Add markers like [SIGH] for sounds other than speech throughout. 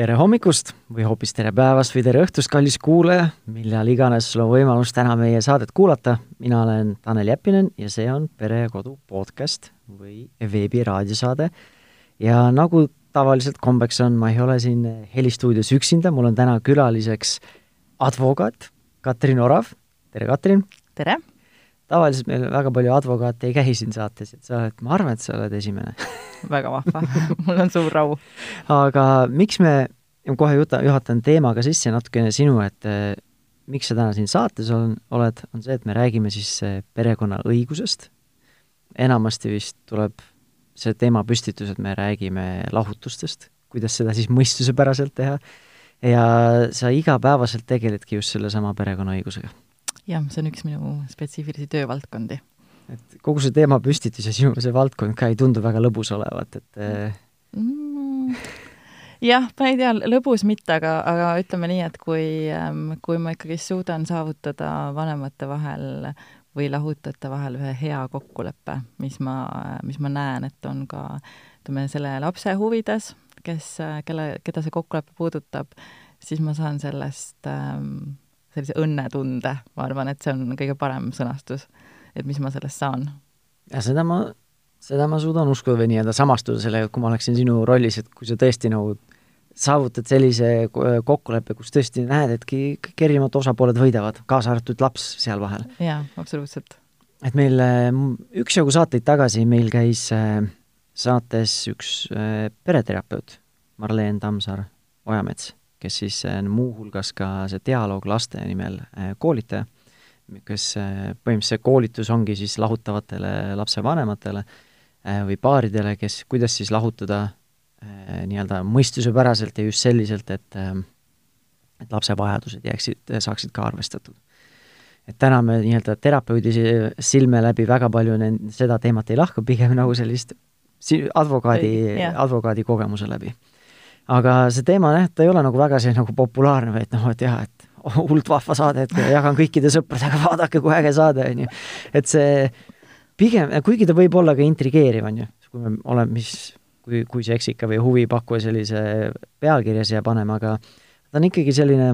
tere hommikust või hoopis tere päevast või tere õhtust, kallis kuulaja, millal iganes sul on võimalus täna meie saadet kuulata. mina olen Tanel Jeppinen ja see on Pere ja Kodu podcast või veebiraadiosaade. ja nagu tavaliselt kombeks on, ma ei ole siin helistuudios üksinda, mul on täna külaliseks advokaat Katrin Orav. tere, Katrin! tere! Tavaliselt meil väga palju advokaate ei käi siin saates, et sa oled, ma arvan, et sa oled esimene väga vahva [LAUGHS] mul on suur au. aga miks me, kohe juta, juhatan teemaga sisse natukene sinu, et eh, miks sa täna siin saates on, oled, on see, et me räägime siis eh, perekonnaõigusest. enamasti vist tuleb see teemapüstitus, et me räägime lahutustest, kuidas seda siis mõistuspäraselt teha, ja sa igapäevaselt tegeledki just sellesama perekonnaõigusega jah, see on üks minu spetsiifilisi töövaldkondi. et kogu see teemapüstitus ja sinu see valdkond ka ei tundu väga lõbus olevat, et eh, mm, jah, ma ei tea, lõbus mitte, aga, aga ütleme nii, et kui, ähm, kui ma ikkagi suudan saavutada vanemate vahel või lahutajate vahel ühe hea kokkuleppe, mis ma, mis ma näen, et on ka ütleme, selle lapse huvides, kes, kelle, keda see kokkulepe puudutab, siis ma saan sellest ähm, sellise õnnetunde, ma arvan, et see on kõige parem sõnastus, et mis ma sellest saan. ja seda ma, seda ma suudan uskuda või nii-öelda samastuda sellega, kui ma oleksin sinu rollis, et kui sa tõesti nagu saavutad sellise kokkuleppe, kus tõesti näed, et kõik erinevad osapooled võidavad, kaasa arvatud laps seal vahel. jaa, absoluutselt. et meil üksjagu saateid tagasi meil käis äh, saates üks äh, pereterapeut, Marleen Tammsaar-Ojamets kes siis on äh, muuhulgas ka see dialoog laste nimel äh, koolitaja, kes äh, põhimõtteliselt see koolitus ongi siis lahutavatele lapsevanematele või paaridele, kes, kuidas siis lahutada nii-öelda mõistusepäraselt ja just selliselt, et et lapse vajadused jääksid, saaksid ka arvestatud. et täna me nii-öelda terapeudi silme läbi väga palju seda teemat ei lahka, pigem nagu sellist advokaadi, advokaadi kogemuse läbi aga see teema jah, ta ei ole nagu väga see nagu populaarne, vaid noh, et jah, et [LAUGHS] hullult vahva saade, et jagan kõikide sõpradega, [LAUGHS] vaadake, kui äge saade, on ju. et see pigem, kuigi ta võib olla ka intrigeeriv, on ju, kui me oleme, mis, kui, kui see eksika või huvipakkuja sellise pealkirja siia paneme, aga ta on ikkagi selline,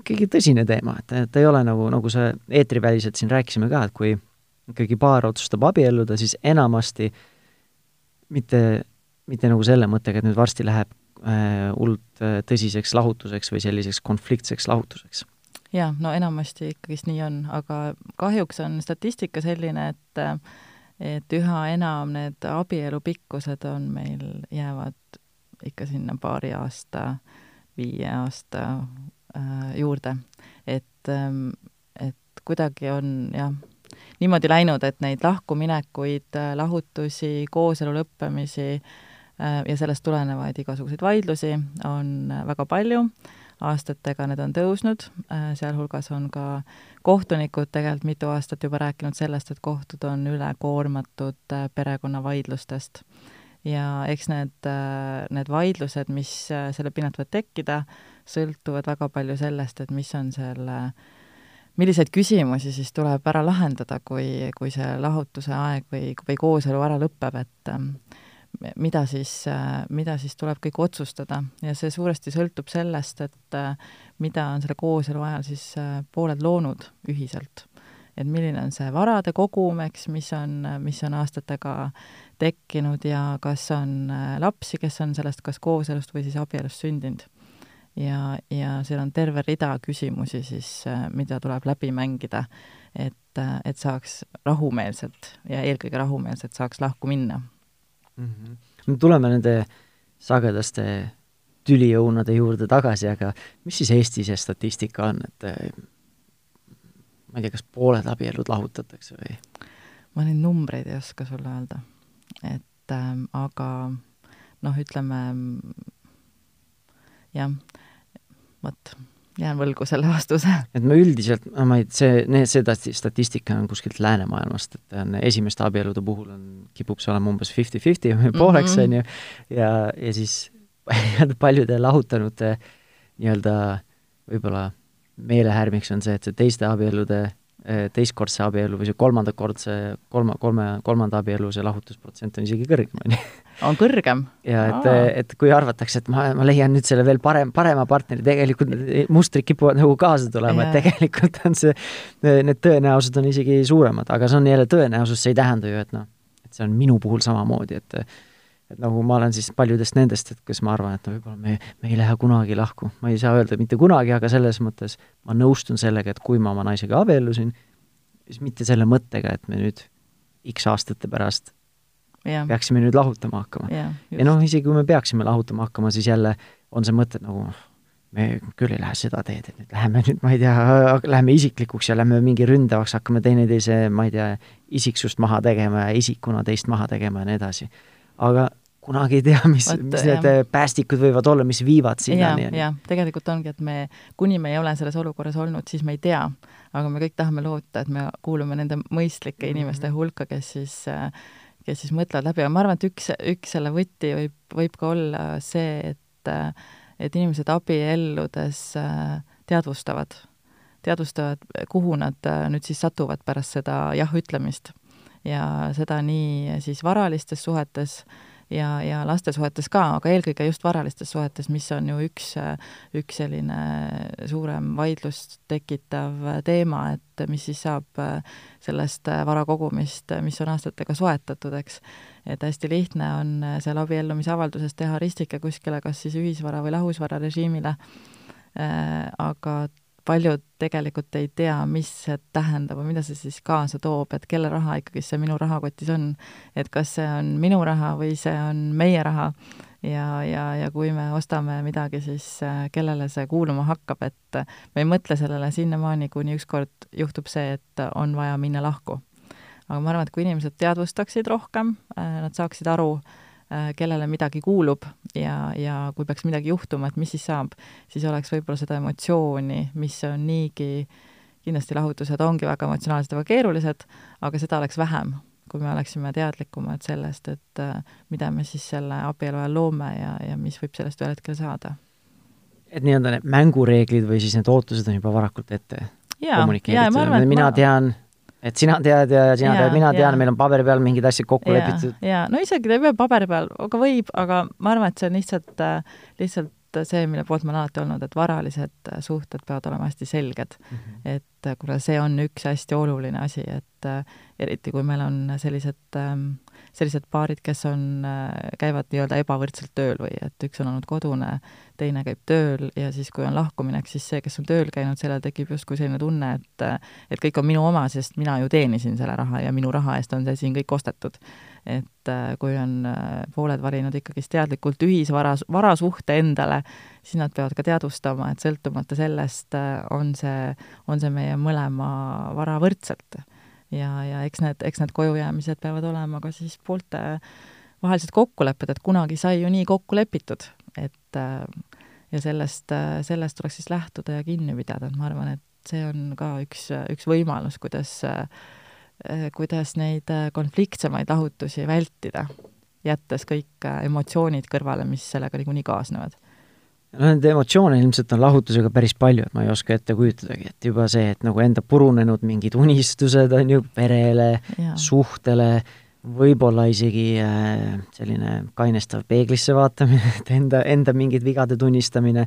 ikkagi tõsine teema, et ta ei ole nagu, nagu see eetriväliselt siin rääkisime ka, et kui ikkagi paar otsustab abielluda, siis enamasti mitte mitte nagu selle mõttega, et nüüd varsti läheb äh, hullult äh, tõsiseks lahutuseks või selliseks konfliktseks lahutuseks. jaa, no enamasti ikkagist nii on, aga kahjuks on statistika selline, et et üha enam need abielu pikkused on meil, jäävad ikka sinna paari aasta, viie aasta äh, juurde. et ähm,, et kuidagi on jah, niimoodi läinud, et neid lahkuminekuid, lahutusi, kooselu lõppemisi äh, Äh, ja sellest tulenevaid igasuguseid vaidlusi on äh, väga palju, aastatega need on tõusnud, äh, sealhulgas on ka kohtunikud tegelikult mitu aastat juba rääkinud sellest, et kohtud on ülekoormatud perekonnavaidlustest. ja eks need, need vaidlused, mis selle pinnalt võivad tekkida, sõltuvad väga palju sellest, et mis on selle milliseid küsimusi siis tuleb ära lahendada, kui, kui see lahutuse aeg või, või kooselu ära lõpeb, et mida siis, mida siis tuleb kõik otsustada ja see suuresti sõltub sellest, et mida on selle kooselu ajal siis pooled loonud ühiselt. et milline on see varade kogum, eks, mis on, mis on aastatega tekkinud ja kas on lapsi, kes on sellest kas kooselust või siis abielust sündinud. ja, ja seal on terve rida küsimusi siis, mida tuleb läbi mängida, et, et saaks rahumeelselt ja eelkõige rahumeelselt saaks lahku minna mm. -hmm. tuleme nende sagedaste tüliõunade juurde tagasi, aga mis siis Eesti see statistika on, et eh, ma ei tea, kas pooled abielud lahutatakse või? ma neid numbreid ei oska sulle öelda, et äh, aga noh, ütleme jah, vot jään võlgu selle vastuse. et ma üldiselt, ma ei, see, need, seda statistika on kuskilt läänemaailmast, et on esimeste abielude puhul on, kipub see olema umbes fifty-fifty või pooleks, mhm. on ju, ja, ja siis [LAUGHS] paljude lahutanute nii-öelda võib-olla meelehärmiks on see, et see teiste abielude teistkordse abielu või see kolmandakordse, kolma, kolme, kolmanda abielu see lahutusprotsent on isegi kõrgem, on ju. on kõrgem? ja et, et kui arvatakse, et ma, ma leian nüüd selle veel parem, parema partneri, tegelikult need mustrid kipuvad nagu kaasa tulema, et tegelikult on see, need tõenäosused on isegi suuremad, aga see on jälle tõenäosus, see ei tähenda ju, et noh, et see on minu puhul samamoodi, et et nagu ma olen siis paljudest nendest, et kes ma arvan, et no võib-olla me, me ei lähe kunagi lahku. ma ei saa öelda mitte kunagi, aga selles mõttes ma nõustun sellega, et kui ma oma naisega abiellusin, siis mitte selle mõttega, et me nüüd X aastate pärast ja. peaksime nüüd lahutama hakkama. ja noh, isegi kui me peaksime lahutama hakkama, siis jälle on see mõte, nagu me küll ei lähe seda teed, et nüüd läheme nüüd, ma ei tea, läheme isiklikuks ja lähme mingi ründavaks, hakkame teineteise, ma ei tea, isiksust maha tegema ja isikuna teist maha tegema ja nii edasi. aga kunagi ei tea, mis, mis need jah. päästikud võivad olla, mis viivad sinnani. jah, tegelikult ongi, et me, kuni me ei ole selles olukorras olnud, siis me ei tea. aga me kõik tahame loota, et me kuulume nende mõistlike inimeste mm -hmm. hulka, kes siis, kes siis mõtlevad läbi, aga ma arvan, et üks, üks selle võti võib, võib ka olla see, et, et inimesed abielludes teadvustavad, teadvustavad, kuhu nad nüüd siis satuvad pärast seda jah ütlemist. ja seda nii siis varalistes suhetes, ja, ja lastesuhetes ka, aga eelkõige just varalistes suhetes, mis on ju üks, üks selline suurem vaidlust tekitav teema, et mis siis saab sellest vara kogumist, mis on aastatega soetatud, eks. et hästi lihtne on seal abiellumisavalduses teha ristike kuskile, kas siis ühisvara või lahusvara režiimile, aga paljud tegelikult ei tea, mis see tähendab või mida see siis kaasa toob, et kelle raha ikkagi see minu rahakotis on. et kas see on minu raha või see on meie raha ja, ja, ja kui me ostame midagi, siis äh, kellele see kuuluma hakkab, et me ei mõtle sellele sinnamaani, kuni ükskord juhtub see, et on vaja minna lahku. aga ma arvan, et kui inimesed teadvustaksid rohkem, äh, nad saaksid aru, kellele midagi kuulub ja, ja kui peaks midagi juhtuma, et mis siis saab, siis oleks võib-olla seda emotsiooni, mis on niigi, kindlasti lahutused ongi väga emotsionaalsed ja väga keerulised, aga seda oleks vähem, kui me oleksime teadlikumad sellest, et äh, mida me siis selle abielu ajal loome ja, ja mis võib sellest ühel hetkel saada. et nii-öelda need mängureeglid või siis need ootused on juba varakult ette kommunikeeritud, mina ma... tean et sina tead ja sina ja, tead, mina tean, meil on paberi peal mingid asjad kokku ja, lepitud. jaa, no isegi ta ei pea paberi peal, aga võib, aga ma arvan, et see on lihtsalt, lihtsalt see, mille poolt ma olen alati olnud, et varalised suhted peavad olema hästi selged mm. -hmm. et kuna see on üks hästi oluline asi, et eriti kui meil on sellised ähm, sellised paarid, kes on, äh, käivad nii-öelda ebavõrdselt tööl või et üks on olnud kodune, teine käib tööl ja siis, kui on lahkuminek, siis see, kes on tööl käinud, sellel tekib justkui selline tunne, et et kõik on minu oma, sest mina ju teenisin selle raha ja minu raha eest on see siin kõik ostetud. et äh, kui on äh, pooled valinud ikkagist teadlikult ühisvara, varasuhte endale, siis nad peavad ka teadvustama, et sõltumata sellest on see, on see meie mõlema vara võrdselt ja, ja eks need, eks need kojujäämised peavad olema ka siis poolte vahelised kokkulepped, et kunagi sai ju nii kokku lepitud, et ja sellest, sellest tuleks siis lähtuda ja kinni pidada, et ma arvan, et see on ka üks, üks võimalus, kuidas, kuidas neid konfliktsemaid lahutusi vältida, jättes kõik emotsioonid kõrvale, mis sellega niikuinii kaasnevad. No neid emotsioone ilmselt on lahutusega päris palju, et ma ei oska ette kujutadagi, et juba see, et nagu enda purunenud mingid unistused on ju perele, suhtele, võib-olla isegi äh, selline kainestav peeglisse vaatamine, [LAUGHS] et enda, enda mingid vigade tunnistamine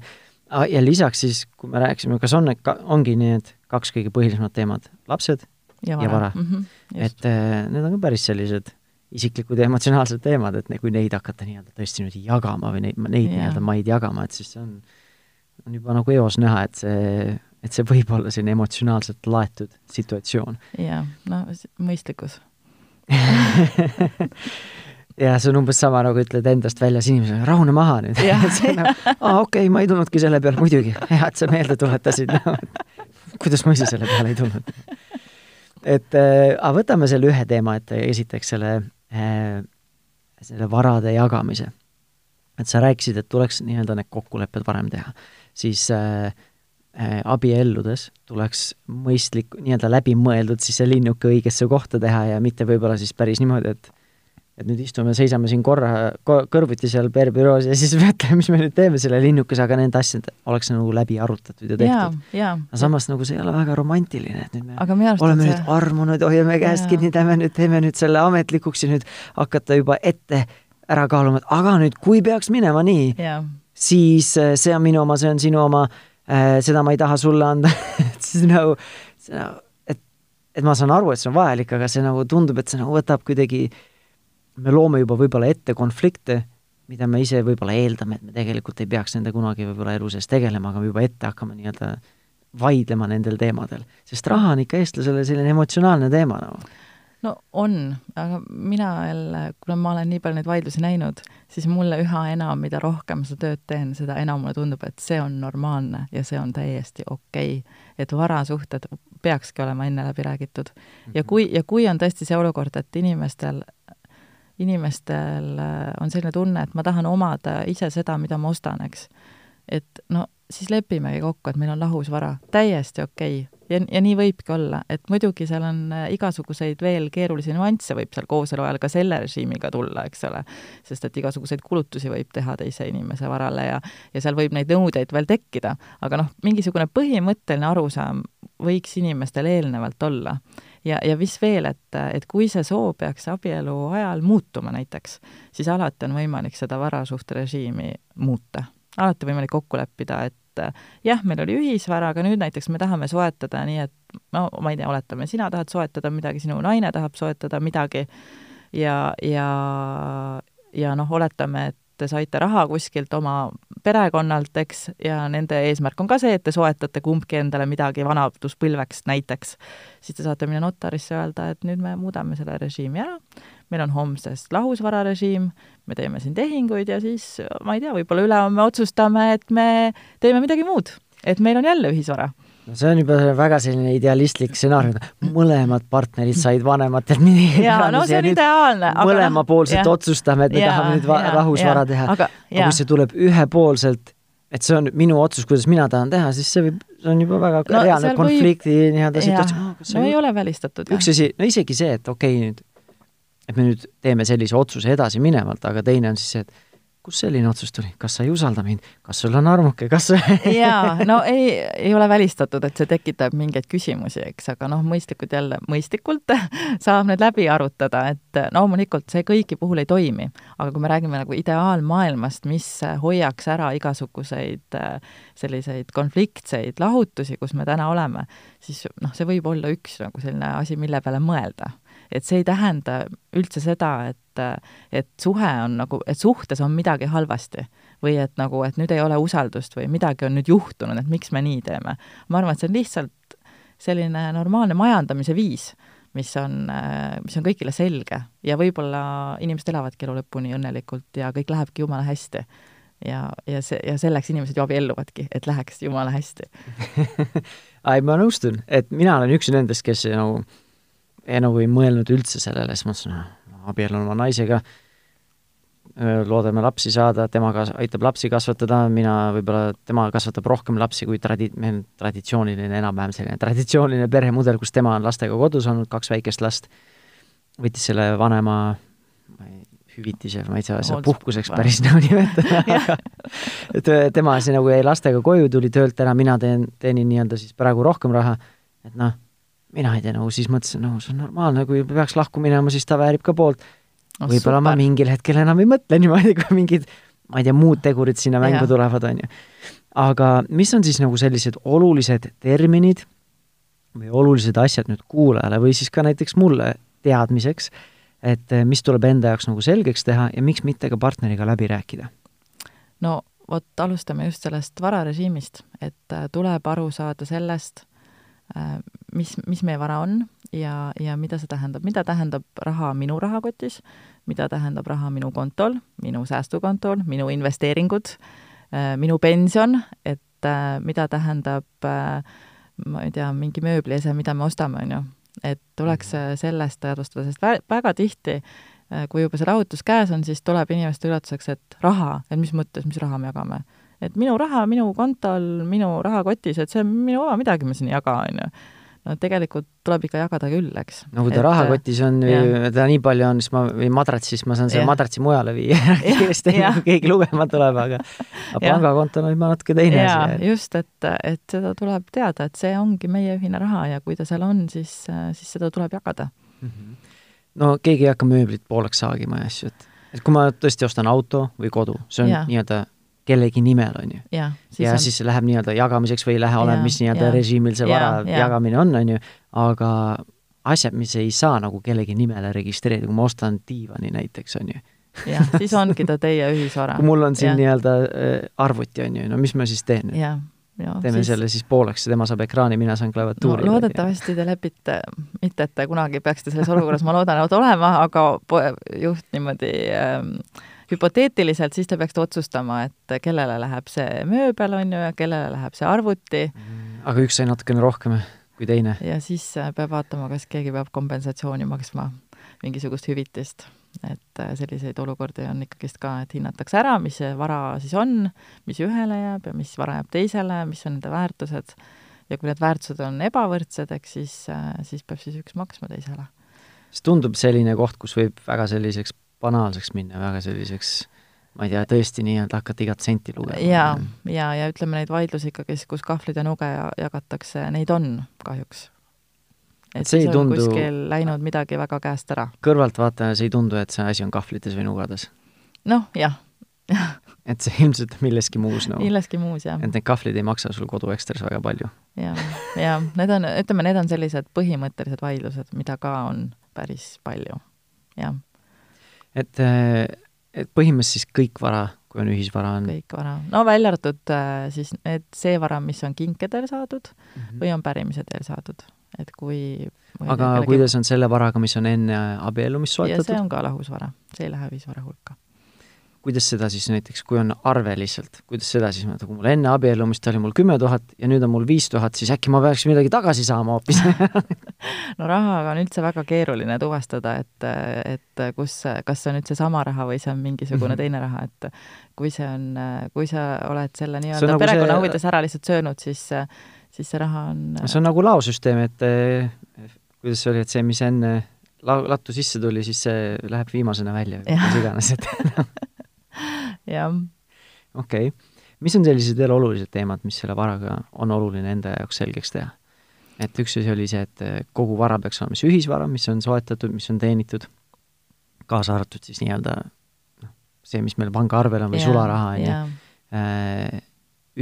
ja lisaks siis, kui me rääkisime, kas on, ongi need kaks kõige põhilisemad teemad, lapsed ja vara, ja vara. Mm. -hmm, et äh, need on ka päris sellised isiklikud ja emotsionaalsed teemad, et kui neid hakata nii-öelda tõesti nüüd jagama või neid, neid yeah. nii-öelda maid jagama, et siis see on, on juba nagu eos näha, et see, et see võib olla selline emotsionaalselt laetud situatsioon. jaa, no mõistlikkus [LAUGHS] ja see on umbes sama, nagu ütled endast väljas inimesele, rahune maha nüüd. [LAUGHS] Nagu, aa okei ma ei tulnudki selle peale, muidugi, [LAUGHS] hea, et sa meelde tuletasid no,. kuidas ma ise selle peale ei tulnud? et äh, aga võtame selle ühe teema, et esiteks selle Äh, selle varade jagamise. et sa rääkisid, et tuleks nii-öelda need kokkulepped varem teha, siis äh, abielludes tuleks mõistlik, nii-öelda läbimõeldud siis see linnuke õigesse kohta teha ja mitte võib-olla siis päris niimoodi, et et nüüd istume, seisame siin korra ko, kõrvuti seal PR büroos ja siis [LAUGHS] mõtleme, mis me nüüd teeme selle linnukese, aga need asjad oleks nagu läbi arutatud ja tehtud. aga samas nagu see ei ole väga romantiline, et nüüd me oleme see... nüüd armunud, hoiame käest kinni, teeme nüüd, teeme nüüd selle ametlikuks ja nüüd hakata juba ette ära kaaluma, et aga nüüd, kui peaks minema nii, siis äh, see on minu oma, see on sinu oma äh,, seda ma ei taha sulle anda [LAUGHS] et siis nagu, see nagu, et, et ma saan aru, et see on vajalik, aga see nagu tundub, et see nagu võtab kuidagi äh, me loome juba võib-olla ette konflikte, mida me ise võib-olla eeldame, et me tegelikult ei peaks nende kunagi võib-olla elu sees tegelema, aga me juba ette hakkame nii-öelda vaidlema nendel teemadel. sest raha on ikka eestlasele selline emotsionaalne teema nagu no no on, aga mina jälle, kuna ma olen nii palju neid vaidlusi näinud, siis mulle üha enam, mida rohkem seda tööd teen, seda enam mulle tundub, et see on normaalne ja see on täiesti okei okay.. et varasuhted peakski olema enne läbi räägitud. ja mhm. kui, ja kui on tõesti see olukord, et inimestel inimestel äh, on selline tunne, et ma tahan omada ise seda, mida ma ostan, eks. et no siis lepimegi kokku, et meil on lahus vara, täiesti okei okay. Ja, ja nii võibki olla, et muidugi seal on äh, igasuguseid veel keerulisi nüansse võib seal kooselu ajal ka selle režiimiga tulla, eks ole, sest et igasuguseid kulutusi võib teha teise inimese varale ja ja seal võib neid nõudeid veel tekkida, aga noh, mingisugune põhimõtteline arusaam võiks inimestel eelnevalt olla. Ja, ja mis veel, et, et kui see soov peaks abielu ajal muutuma näiteks, siis alati on võimalik seda varasuhterežiimi muuta. alati võimalik kokku leppida, et jah, meil oli ühisvara, aga nüüd näiteks me tahame soetada nii, et no ma ei tea, oletame, sina tahad soetada midagi, sinu naine tahab soetada midagi ja, ja, ja noh, oletame, et te saite raha kuskilt oma perekonnalt, eks, ja nende eesmärk on ka see, et te soetate kumbki endale midagi vanaduspõlveks näiteks, siis te saate minna notarisse öelda, et nüüd me muudame selle režiimi ära, meil on homsest lahusvararežiim, me teeme siin tehinguid ja siis ma ei tea, võib-olla ülehomme otsustame, et me teeme midagi muud, et meil on jälle ühisvara no see on juba väga selline idealistlik stsenaarium, mõlemad partnerid said vanematelt midagi jaa, no see on ideaalne. mõlemapoolselt otsustame, et me ja, tahame nüüd ja, rahusvara ja, teha. aga, aga kui see tuleb ühepoolselt, et see on minu otsus, kuidas mina tahan teha, siis see võib, see on juba väga no, reaalne konflikti võib... nii-öelda situatsioon no ei ole välistatud. üks asi, no isegi see, et okei okay, nüüd, et me nüüd teeme sellise otsuse edasiminevalt, aga teine on siis see, et kust selline otsus tuli, kas sa ei usalda mind, kas sul on armuke, kas [LAUGHS] jaa, no ei, ei ole välistatud, et see tekitab mingeid küsimusi, eks, aga noh, mõistlikult jälle, mõistlikult [LAUGHS] saab need läbi arutada, et loomulikult see kõigi puhul ei toimi. aga kui me räägime nagu ideaalmaailmast, mis hoiaks ära igasuguseid selliseid konfliktseid lahutusi, kus me täna oleme, siis noh, see võib olla üks nagu selline asi, mille peale mõelda et see ei tähenda üldse seda, et, et suhe on nagu, et suhtes on midagi halvasti või et nagu, et nüüd ei ole usaldust või midagi on nüüd juhtunud, et miks me nii teeme. ma arvan, et see on lihtsalt selline normaalne majandamise viis, mis on, mis on kõigile selge ja võib-olla inimesed elavadki elu lõpuni õnnelikult ja kõik lähebki jumala hästi ja, ja see, ja selleks inimesed ju abielluvadki, et läheks jumala hästi [LAUGHS] ai, ma nõustun, et mina olen üks nendest, kes nagu no, ja nagu ei mõelnud üldse sellele, siis mõtlesin, abiellun oma naisega, loodame lapsi saada, tema ka aitab lapsi kasvatada, mina võib-olla, tema kasvatab rohkem lapsi kui tradi-, meil on traditsiooniline, enam-vähem selline traditsiooniline peremudel, kus tema on lastega kodus olnud, kaks väikest last, võttis selle vanema hüvitise, ma ei saa seda puhkuseks päris [LAUGHS] nagu nimetada [LAUGHS] aga et tema siis nagu jäi lastega koju, tuli töölt ära, mina teen, teenin nii-öelda siis praegu rohkem raha, et noh, mina ei tea, nagu siis mõtlesin, nagu see on normaalne, kui peaks lahku minema, siis ta väärib ka poolt oh,. võib-olla ma mingil hetkel enam ei mõtle niimoodi, kui mingid, ma ei tea, muud tegurid sinna mängu ja. tulevad, on ju. aga mis on siis nagu sellised olulised terminid või olulised asjad nüüd kuulajale või siis ka näiteks mulle teadmiseks, et eh, mis tuleb enda jaoks nagu selgeks teha ja miks mitte ka partneriga läbi rääkida? no vot, alustame just sellest vararežiimist, et eh, tuleb aru saada sellest, mis, mis meie vara on ja, ja mida see tähendab, mida tähendab raha minu rahakotis, mida tähendab raha minu kontol, minu säästukontol, minu investeeringud, äh, minu pension, et äh, mida tähendab ma ei tea, mingi mööbliese, mida me ostame, on ju. et tuleks mhm. sellest teadvustada, sest vä-, väga tihti kui juba see rahutus käes on, siis tuleb inimeste üllatuseks, et raha, et mis mõttes, mis raha me jagame et minu raha minu kontol, minu rahakotis, et see on minu oma, midagi ma siin ei jaga, on ju. no tegelikult tuleb ikka jagada küll, eks. no kui ta rahakotis on, teda nii palju on, siis ma, või madratsis, siis ma saan selle madratsi mujale viia [LAUGHS] kiiresti, kui [LAUGHS] keegi lugema tuleb, aga aga pangakontol on juba natuke teine asi. just, et, et seda tuleb teada, et see ongi meie ühine raha ja kui ta seal on, siis, siis seda tuleb jagada mm. -hmm. no keegi ei hakka mööblit pooleks saagima ja asju, et et kui ma tõesti ostan auto või kodu, see on nii-öelda kellegi nimel, on ju. ja, siis, ja on... siis läheb nii-öelda jagamiseks või ei lähe, oleneb, mis nii-öelda režiimil see vara ja, jagamine on, on ju, aga asjad, mis ei saa nagu kellegi nimele registreerida, kui ma ostan diivani näiteks, on ju. jah, siis [LAUGHS] ongi ta teie ühisvara. kui mul on siin nii-öelda äh, arvuti, on ju, no mis ma siis teen nüüd? Ja, teeme siis... selle siis pooleks ja tema saab ekraani, mina saan klaviatuuri no,. loodetavasti te lepite, mitte et te kunagi peaksite selles olukorras, ma loodan, et olema, aga juht niimoodi ähm, hüpoteetiliselt, siis te peaksite otsustama, et kellele läheb see mööbel, on ju, ja kellele läheb see arvuti. aga üks sai natukene rohkem kui teine. ja siis äh, peab vaatama, kas keegi peab kompensatsiooni maksma, mingisugust hüvitist. et äh, selliseid olukordi on ikkagist ka, et hinnatakse ära, mis see vara siis on, mis ühele jääb ja mis vara jääb teisele, mis on nende väärtused, ja kui need väärtused on ebavõrdsed, eks siis, äh, siis peab siis üks maksma teisele. see tundub selline koht, kus võib väga selliseks banaalseks minna, väga selliseks ma ei tea, tõesti nii-öelda hakata igat senti lugema. jaa, ja, ja ütleme, neid vaidlusi ikkagi, kus kahvlid ja nuge jagatakse, neid on kahjuks. et siis on tundu... kuskil läinud midagi väga käest ära. kõrvaltvaatajana see ei tundu, et see asi on kahvlites või nugades? noh, jah [LAUGHS] et see ilmselt milleski muus nagu no.. milleski muus, jah. et need kahvlid ei maksa sul koduekstras väga palju. ja need on, ütleme, need on sellised põhimõttelised vaidlused, mida ka on päris palju, jah et, äh, et põhimõtteliselt siis kõik vara, kui on ühisvara, on kõik vara, no välja arvatud äh, siis need, see vara, mis on kinkedel saadud mm -hmm. või on pärimise teel saadud, et kui aga kuidas on selle varaga, mis on enne abiellumist soetatud? see on ka lahusvara, see ei lähe ühisvara hulka kuidas seda siis näiteks, kui on arve lihtsalt, kuidas seda siis, kui mul enne abiellumist oli mul kümme tuhat ja nüüd on mul viis tuhat, siis äkki ma peaks midagi tagasi saama hoopis? [LAUGHS] No rahaga on üldse väga keeruline tuvastada, et, et kus, kas see on nüüd seesama raha või see on mingisugune mhm. teine raha, et kui see on, kui sa oled selle nii-öelda nagu perekonna see... huvides ära lihtsalt söönud, siis, siis see raha on see on nagu laosüsteem, et kuidas see oli, et see, mis enne la-, lattu sisse tuli, siis see läheb viimasena välja mis iganes, et [LAUGHS] jah. okei okay., mis on sellised veel olulised teemad, mis selle varaga on oluline enda jaoks selgeks teha? et üks asi oli see, et kogu vara peaks olema siis ühisvara, mis on soetatud, mis on teenitud, kaasa arvatud siis nii-öelda noh, see, mis meil pangaarvel on või yeah, sularaha, on ju, äh,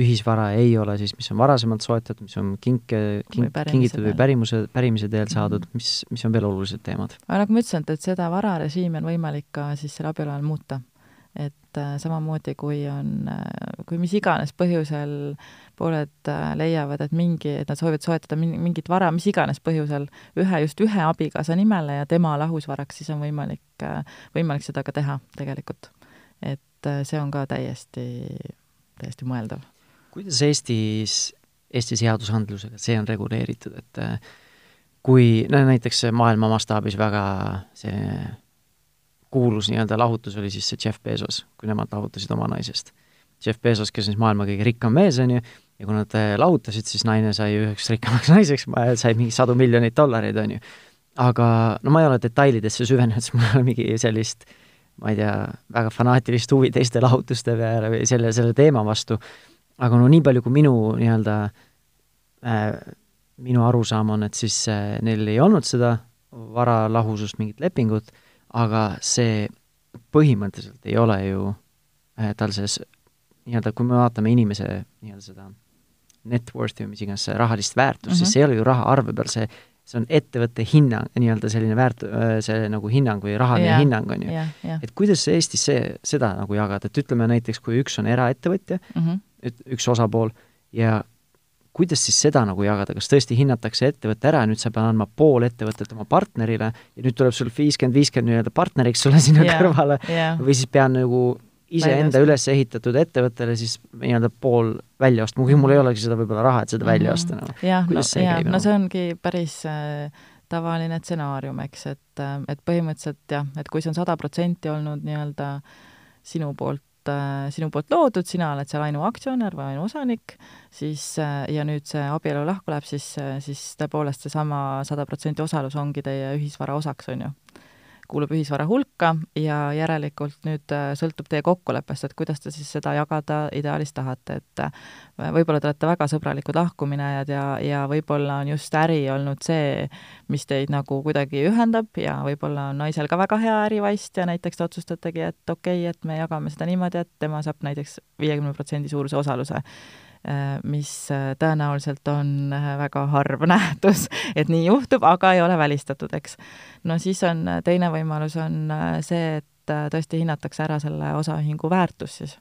ühisvara ei ole siis, mis on varasemalt soetatud, mis on kinke, kink, kingitud või pärimuse, pärimise teel saadud mm, -hmm. mis, mis on veel olulised teemad? aga nagu ma ütlesin, et, et seda vararežiimi on võimalik ka siis selle abielu ajal muuta et äh, samamoodi, kui on, äh, kui mis iganes põhjusel pooled äh, leiavad, et mingi, et nad soovivad soetada mingit vara, mis iganes põhjusel, ühe, just ühe abikaasa nimele ja tema lahusvaraks, siis on võimalik, võimalik seda ka teha tegelikult. et see on ka täiesti, täiesti mõeldav. kuidas Eestis, Eesti seadusandlusega see on reguleeritud, et kui no näiteks maailma mastaabis väga see kuulus nii-öelda lahutus oli siis see Jeff Bezos, kui nemad lahutasid oma naisest. Jeff Bezos, kes on siis maailma kõige rikkam mees, on ju, ja kui nad äh, lahutasid, siis naine sai üheks rikkamaks [LAUGHS] naiseks, sai mingi sadu miljoneid dollareid, on ju. aga no ma ei ole detailidesse süvenenud, [LAUGHS] sest mul ei ole mingi sellist ma ei tea, väga fanaatilist huvi teiste lahutuste peale või selle, selle teema vastu, aga no nii palju, kui minu nii-öelda äh, minu arusaam on, et siis äh, neil ei olnud seda vara lahusust, mingit lepingut aga see põhimõtteliselt ei ole ju äh, tal selles nii-öelda, kui me vaatame inimese nii-öelda seda net worth'i või mis iganes rahalist väärtust mm, -hmm. siis mhm. see ei ole ju raha arve peal, see, see on ettevõtte hinnang, nii-öelda selline väärt-, äh, see nagu hinnang või rahaline yeah, hinnang, on ju yeah,. Yeah. et kuidas Eestis see, seda nagu jagada, et ütleme näiteks, kui üks on eraettevõtja mm, -hmm. üks osapool, ja kuidas siis seda nagu jagada, kas tõesti hinnatakse ettevõte ära ja nüüd sa pead andma pool ettevõtet oma partnerile ja nüüd tuleb sul viiskümmend, viiskümmend nii-öelda partneriks sulle [LAUGHS] sinna yeah, kõrvale yeah. või siis pean nagu iseenda üles ehitatud ettevõttele siis nii-öelda pool välja ostma, kuigi mul ei olegi seda võib-olla raha, et seda mm -hmm. välja osta nagu. jah, no, jah, no see ongi päris äh, tavaline stsenaarium, eks, et, äh, et põhimõtteliselt jah, et kui see on sada protsenti olnud nii-öelda sinu poolt äh, sinu poolt loodud, sina oled seal ainuaktsionär või ainuosanik, siis äh, ja nüüd see abielu lahku läheb, siis, siis tõepoolest seesama sada protsenti osalus ongi teie ühisvara osaks, on ju kuulub ühisvara hulka ja järelikult nüüd äh, sõltub teie kokkuleppest, et kuidas te siis seda jagada ideaalis tahate, et äh, võib-olla te olete väga sõbralikud lahkuminejad ja, ja võib-olla on just äri olnud see, mis teid nagu kuidagi ühendab ja võib-olla on naisel ka väga hea ärivaist ja näiteks te otsustategi, et okei okay,, et me jagame seda niimoodi, et tema saab näiteks viiekümne protsendi suuruse osaluse mis äh, tõenäoliselt on äh, väga harv [LAUGHS] nähtus, et nii juhtub, aga ei ole välistatud, eks. no siis on, teine võimalus on see, et tõesti hinnatakse ära selle osaühingu väärtus siis.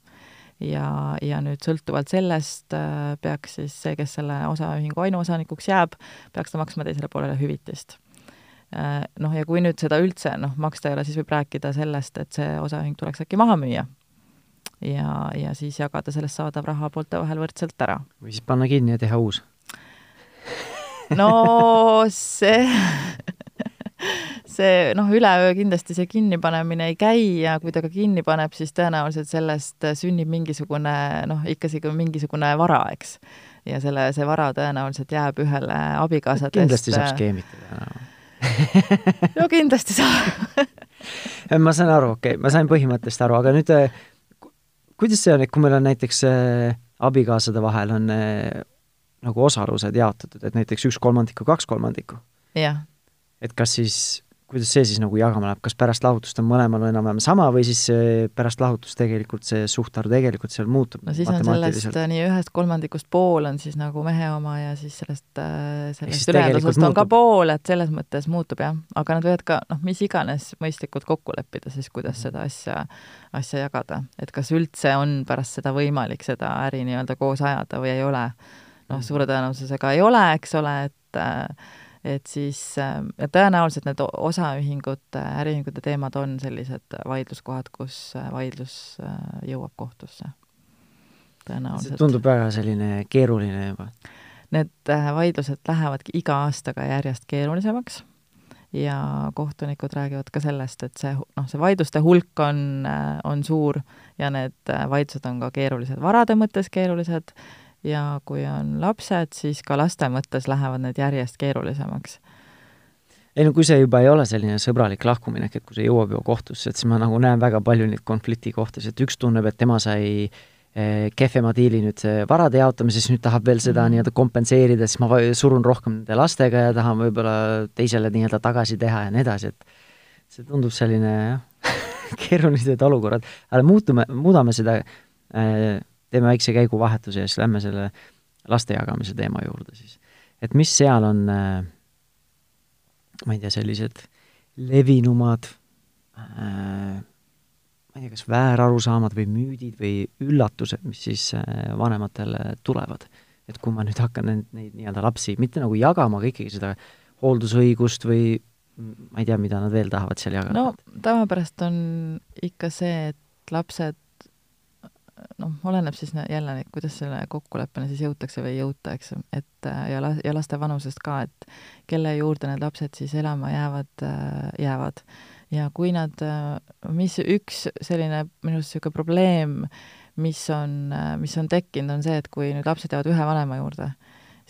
ja, ja nüüd sõltuvalt sellest peaks siis see, kes selle osaühingu ainuosanikuks jääb, peaks ta maksma teisele poolele hüvitist noh, ja kui nüüd seda üldse noh, maksta ei ole, siis võib rääkida sellest, et see osaühing tuleks äkki maha müüa ja, ja siis jagada sellest saadav raha poolte vahel võrdselt ära. või siis panna kinni ja teha uus [LAUGHS] no see [LAUGHS] see noh, üleöö kindlasti see kinnipanemine ei käi ja kui ta ka kinni paneb, siis tõenäoliselt sellest sünnib mingisugune noh, ikkasi mingisugune vara, eks. ja selle, see vara tõenäoliselt jääb ühele abikaasadest. kindlasti saab skeemitada [LAUGHS] no kindlasti saab ma saan aru, okei okay,, ma sain põhimõttest aru, aga nüüd kuidas see on, et kui meil on näiteks äh, abikaasade vahel on äh, nagu osalused jaotatud, et näiteks üks kolmandik või kaks kolmandikku? et kas siis kuidas see siis nagu jagama läheb, kas pärast lahutust on mõlemal enam-vähem sama või siis pärast lahutust tegelikult see suhtarv tegelikult seal muutub? no siis on sellest nii ühest kolmandikust pool on siis nagu mehe oma ja siis sellest, äh, sellest ülejäänud osast on ka pool, et selles mõttes muutub jah, aga nad võivad ka noh, mis iganes mõistlikult kokku leppida siis, kuidas -hmm. seda asja, asja jagada, et kas üldse on pärast seda võimalik seda äri nii-öelda koos ajada või ei ole. noh, mhm. suure tõenäosusega ei ole, eks ole, et äh, et siis ähm, ja tõenäoliselt need osaühingute, äriühingute teemad on sellised vaidluskohad, kus äh, vaidlus äh, jõuab kohtusse. tõenäoliselt. tundub väga selline keeruline juba. Need äh, vaidlused lähevadki iga aastaga järjest keerulisemaks ja kohtunikud räägivad ka sellest, et see, noh, see vaidluste hulk on, on suur ja need vaidlused on ka keerulised, varade mõttes keerulised ja kui on lapsed, siis ka laste mõttes lähevad need järjest keerulisemaks. ei no kui see juba ei ole selline sõbralik lahkuminek, et kui see jõuab juba kohtusse, et siis ma nagu näen väga palju neid konfliktikohtasid, et üks tunneb, et tema sai eh, kehvema diili nüüd varade jaotamises, nüüd tahab veel seda -hmm. nii-öelda kompenseerida, siis ma surun rohkem nende lastega ja tahan võib-olla teisele nii-öelda tagasi teha ja nii edasi, et see tundub selline jah [LAUGHS] keerulised olukorrad, aga muutume, muudame seda äh, teeme väikse käiguvahetuse ja siis lähme selle laste jagamise teema juurde siis. et mis seal on äh,, ma ei tea, sellised levinumad äh, ma ei tea, kas väärarusaamad või müüdid või üllatused, mis siis äh, vanematele tulevad. et kui ma nüüd hakkan neid, neid nii-öelda lapsi mitte nagu jagama, aga ikkagi seda hooldusõigust või ma ei tea, mida nad veel tahavad seal jagada. no tavapärast on ikka see, et lapsed noh, oleneb siis jälle, kuidas selle kokkuleppeni siis jõutakse või ei jõuta, eks, et ja la-, ja laste vanusest ka, et kelle juurde need lapsed siis elama jäävad, jäävad. ja kui nad, mis üks selline minu arust niisugune probleem, mis on, mis on tekkinud, on see, et kui nüüd lapsed jäävad ühe vanema juurde,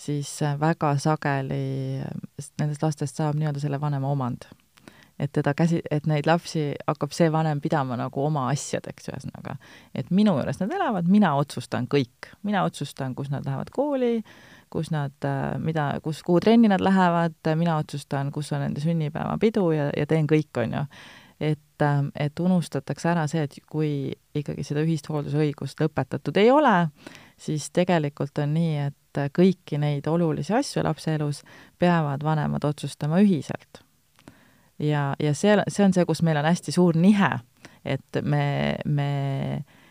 siis väga sageli nendest lastest saab nii-öelda selle vanema omand et teda käsi, et neid lapsi hakkab see vanem pidama nagu oma asjadeks, ühesõnaga. et minu juures nad elavad, mina otsustan kõik, mina otsustan, kus nad lähevad kooli, kus nad, äh, mida, kus, kuhu trenni nad lähevad, mina otsustan, kus on nende sünnipäevapidu ja, ja teen kõik, on ju. et, äh, et unustatakse ära see, et kui ikkagi seda ühist hooldusõigust lõpetatud ei ole, siis tegelikult on nii, et kõiki neid olulisi asju lapse elus peavad vanemad otsustama ühiselt ja, ja see, see on see, kus meil on hästi suur nihe, et me, me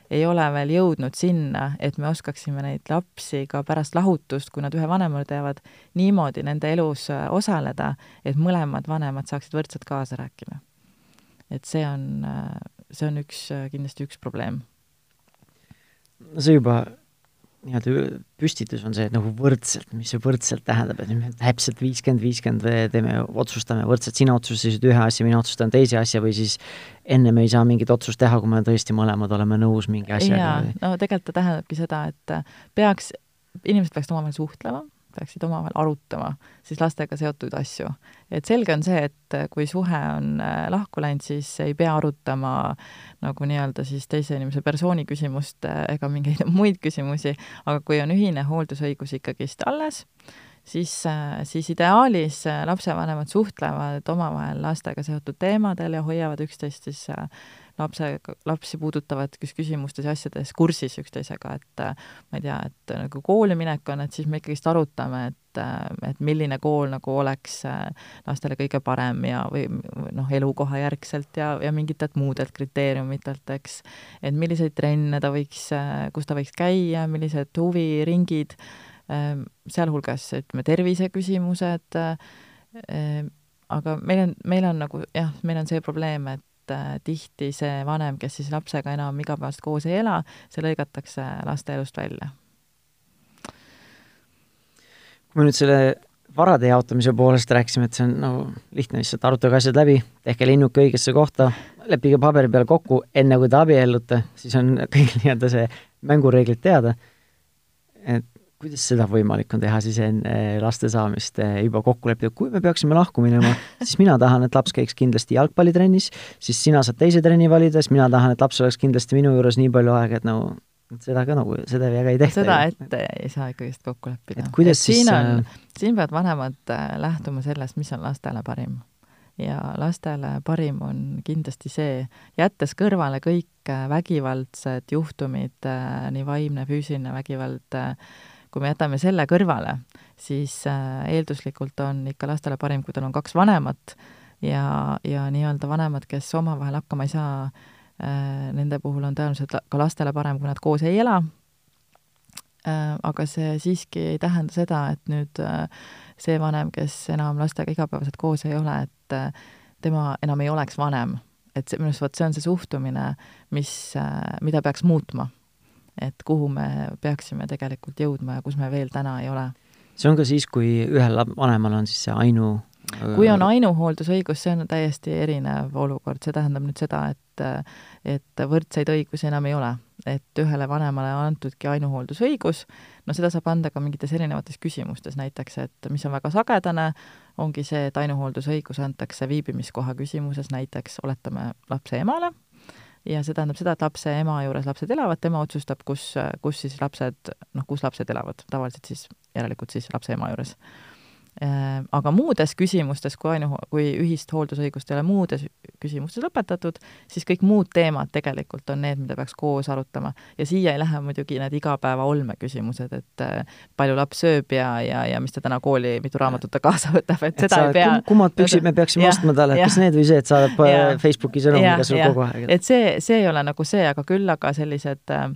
ei ole veel jõudnud sinna, et me oskaksime neid lapsi ka pärast lahutust, kui nad ühe vanema jäävad, niimoodi nende elus äh, osaleda, et mõlemad vanemad saaksid võrdselt kaasa rääkida. et see on, äh, see on üks, äh, kindlasti üks probleem. see juba nii-öelda püstitus on see, et nagu võrdselt, mis see võrdselt tähendab, et me täpselt viiskümmend, viiskümmend teeme, otsustame võrdselt, sina otsustasid ühe asja, mina otsustan teise asja või siis enne me ei saa mingit otsust teha, kui me tõesti mõlemad oleme nõus mingi asjaga. jaa, no tegelikult ta tähendabki seda, et peaks, inimesed peaksid omavahel suhtlema peaksid omavahel arutama siis lastega seotud asju. et selge on see, et kui suhe on äh, lahku läinud, siis ei pea arutama nagu nii-öelda siis teise inimese persooni küsimust äh, ega mingeid [LAUGHS] muid küsimusi, aga kui on ühine hooldusõigus ikkagist alles, siis, äh, siis ideaalis lapsevanemad suhtlevad omavahel lastega seotud teemadel ja hoiavad üksteist siis lapse, lapsi puudutavates küsimustes ja asjades kursis üksteisega, et ma ei tea, et nagu kooli minek on, et siis me ikkagist arutame, et, et milline kool nagu oleks lastele kõige parem ja, või noh, elukoha järgselt ja, ja mingitelt muudelt kriteeriumitelt, eks. et milliseid trenne ta võiks, kus ta võiks käia, millised huviringid, sealhulgas ütleme, terviseküsimused, aga meil on, meil on nagu jah, meil on see probleem, et äh, tihti see vanem, kes siis lapsega enam igapäevaselt koos ei ela, see lõigatakse laste elust välja. kui me nüüd selle varade jaotamise poolest rääkisime, et see on nagu lihtne, lihtsalt arutage asjad läbi, tehke linnuke õigesse kohta, leppige paberi peal kokku, enne kui te abiellute, siis on [LAUGHS] kõik nii-öelda see mängureeglid teada. et kuidas seda võimalik on teha siis enne laste saamist eh, juba kokku leppida, kui me peaksime lahku minema, [LAUGHS] siis mina tahan, et laps käiks kindlasti jalgpallitrennis, siis sina saad teise trenni valida, siis mina tahan, et laps oleks kindlasti minu juures nii palju aega, et nagu seda ka nagu, seda väga ei tehta. seda ette ei saa ikkagist kokku leppida. siin on, äh, siin peavad vanemad äh, lähtuma sellest, mis on lastele parim. ja lastele parim on kindlasti see, jättes kõrvale kõik äh, vägivaldsed juhtumid, nii vaimne, füüsiline vägivald, kui me jätame selle kõrvale, siis äh, eelduslikult on ikka lastele parim, kui tal on kaks vanemat ja, ja nii-öelda vanemad, kes omavahel hakkama ei saa, äh, nende puhul on tõenäoliselt ka lastele parem, kui nad koos ei ela, äh, aga see siiski ei tähenda seda, et nüüd see vanem, kes enam lastega igapäevaselt koos ei ole, et tema enam ei oleks vanem. et see, minu arust vot see on see suhtumine, mis, mida peaks muutma et kuhu me peaksime tegelikult jõudma ja kus me veel täna ei ole. see on ka siis, kui ühel vanemal on siis see ainu kui on ainuhooldusõigus, see on täiesti erinev olukord, see tähendab nüüd seda, et et võrdseid õigusi enam ei ole. et ühele vanemale on antudki ainuhooldusõigus, no seda saab anda ka mingites erinevates küsimustes, näiteks et mis on väga sagedane, ongi see, et ainuhooldusõigus antakse viibimiskoha küsimuses näiteks, oletame, lapse emale ja see tähendab seda, et lapse ema juures lapsed elavad, tema otsustab, kus, kus siis lapsed, noh, kus lapsed elavad, tavaliselt siis järelikult siis lapse ema juures aga muudes küsimustes, kui ainu, kui ühist hooldusõigust ei ole muudes küsimustes lõpetatud, siis kõik muud teemad tegelikult on need, mida peaks koos arutama. ja siia ei lähe muidugi need igapäeva olmeküsimused, et äh, palju laps sööb ja, ja, ja mis ta täna kooli, mitu raamatut ta kaasa [LAUGHS] võtab, et seda et ei pea. kummad püksid me peaksime ja, ostma talle, kas need või see, et saadab äh, Facebooki sõnumiga sul kogu aeg? et see, see ei ole nagu see, aga küll aga sellised äh,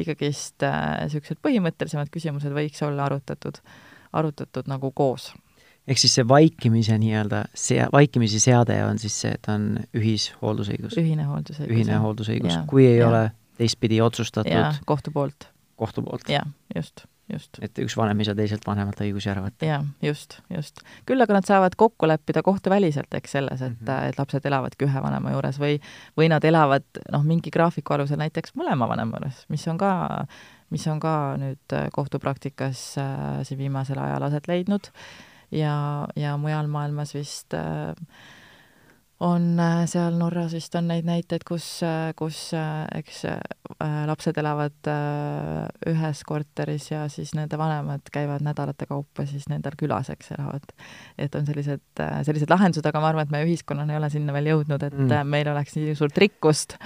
ikkagist niisugused äh, põhimõttelisemad küsimused võiks olla arutatud, arutatud nagu koos ehk siis see vaikimise nii-öelda, see vaikimise seade on siis see, et on ühishooldusõigus? ühine hooldusõigus. ühine hooldusõigus, kui ei ja. ole teistpidi otsustatud kohtu poolt. kohtu poolt. jah, just, just. et üks vanem ei saa teiselt vanemalt õigusi ära võtta. jah, just, just. küll aga nad saavad kokku leppida kohtuväliselt, eks, selles, et mm, -hmm. et lapsed elavadki ühe vanema juures või, või nad elavad noh, mingi graafiku alusel näiteks mõlema vanema juures, mis on ka mis on ka nüüd kohtupraktikas äh, siin viimasel ajal aset leidnud äh, ja, ja mujal maailmas vist äh, on äh, seal Norras vist on neid näiteid, kus, äh, kus eks lapsed elavad ühes korteris ja siis nende vanemad käivad nädalate kaupa siis nendel külas, eks, elavad. et on sellised, sellised lahendused, aga ma arvan, et me ühiskonnana ei ole sinna veel jõudnud, et mm. meil oleks nii suurt rikkust,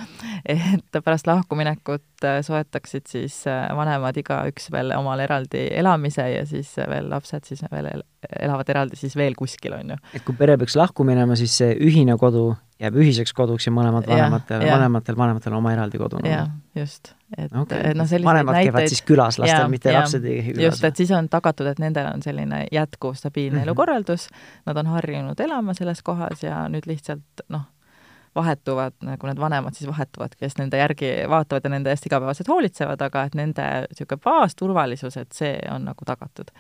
et pärast lahkuminekut soetaksid siis vanemad igaüks veel omale eraldi elamise ja siis veel lapsed siis veel elavad eraldi siis veel kuskil, on ju. et kui pere peaks lahku minema, siis see ühine kodu jääb ühiseks koduks ja mõlemad vanematel, vanematel, vanematel oma eraldi kodu jah, just. et okay., et noh, selliseid vanemad näiteid käivad siis külas, lastel, mitte ja, lapsed ei käi külas. just, et siis on tagatud, et nendel on selline jätkuv stabiilne mm -hmm. elukorraldus, nad on harjunud elama selles kohas ja nüüd lihtsalt noh, vahetuvad, nagu need vanemad siis vahetuvad, kes nende järgi vaatavad ja nende eest igapäevaselt hoolitsevad, aga et nende niisugune baasturvalisus, et see on nagu tagatud.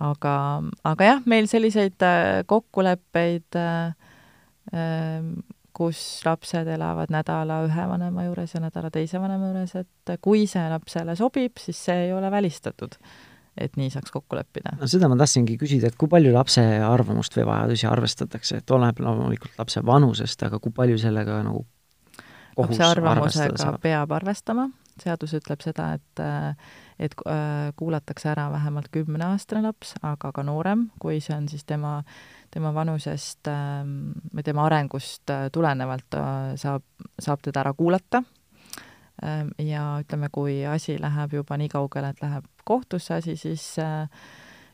aga, aga jah, meil selliseid äh, kokkuleppeid äh, äh, kus lapsed elavad nädala ühe vanema juures ja nädala teise vanema juures, et kui see lapsele sobib, siis see ei ole välistatud et nii saaks kokku leppida. no seda ma tahtsingi küsida, et kui palju lapse arvamust või vajadusi arvestatakse, et oleneb loomulikult lapse vanusest, aga kui palju sellega nagu lapse arvamusega peab arvestama, seadus ütleb seda, et et äh, kuulatakse ära vähemalt kümneaastane laps, aga ka noorem, kui see on siis tema, tema vanusest ähm, või tema arengust äh, tulenevalt äh, saab, saab teda ära kuulata. Ähm, ja ütleme, kui asi läheb juba nii kaugele, et läheb kohtusse asi, siis äh,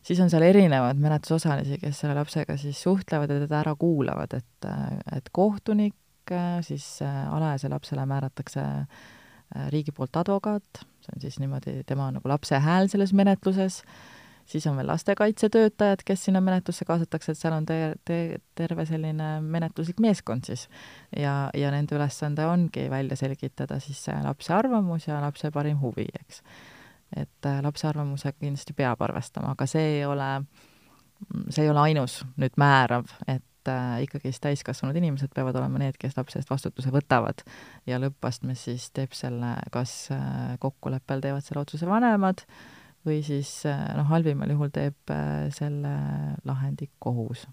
siis on seal erinevaid menetlusosalisi, kes selle lapsega siis suhtlevad ja teda ära kuulavad, et, äh, et kohtunik, äh, siis alajasele lapsele määratakse riigi poolt advokaat, see on siis niimoodi, tema nagu lapse hääl selles menetluses, siis on veel lastekaitsetöötajad, kes sinna menetlusse kaasatakse, et seal on te-, te-, terve selline menetluslik meeskond siis. ja, ja nende ülesanne ongi välja selgitada siis see lapse arvamus ja lapse parim huvi, eks et äh, lapse arvamusega kindlasti peab arvestama, aga see ei ole, see ei ole ainus nüüd määrav, et äh, ikkagist täiskasvanud inimesed peavad olema need, kes lapse eest vastutuse võtavad ja lõppastmes siis teeb selle, kas äh, kokkuleppel teevad selle otsuse vanemad või siis noh, halvimal juhul teeb selle lahendi kohus.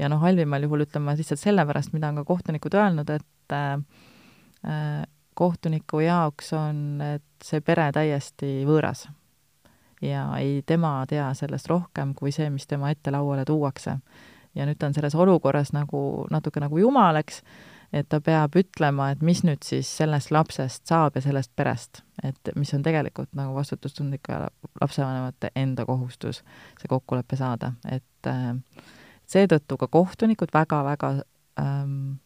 ja noh, halvimal juhul ütlen ma lihtsalt sellepärast, mida on ka kohtunikud öelnud, et äh, kohtuniku jaoks on see pere täiesti võõras. Ja ei, tema tea sellest rohkem kui see, mis tema ette lauale tuuakse. ja nüüd ta on selles olukorras nagu natuke nagu jumal, eks, et ta peab ütlema, et mis nüüd siis sellest lapsest saab ja sellest perest, et mis on tegelikult nagu vastutustundlike lapsevanemate enda kohustus see kokkulepe saada, et äh, seetõttu ka kohtunikud väga-väga ähm,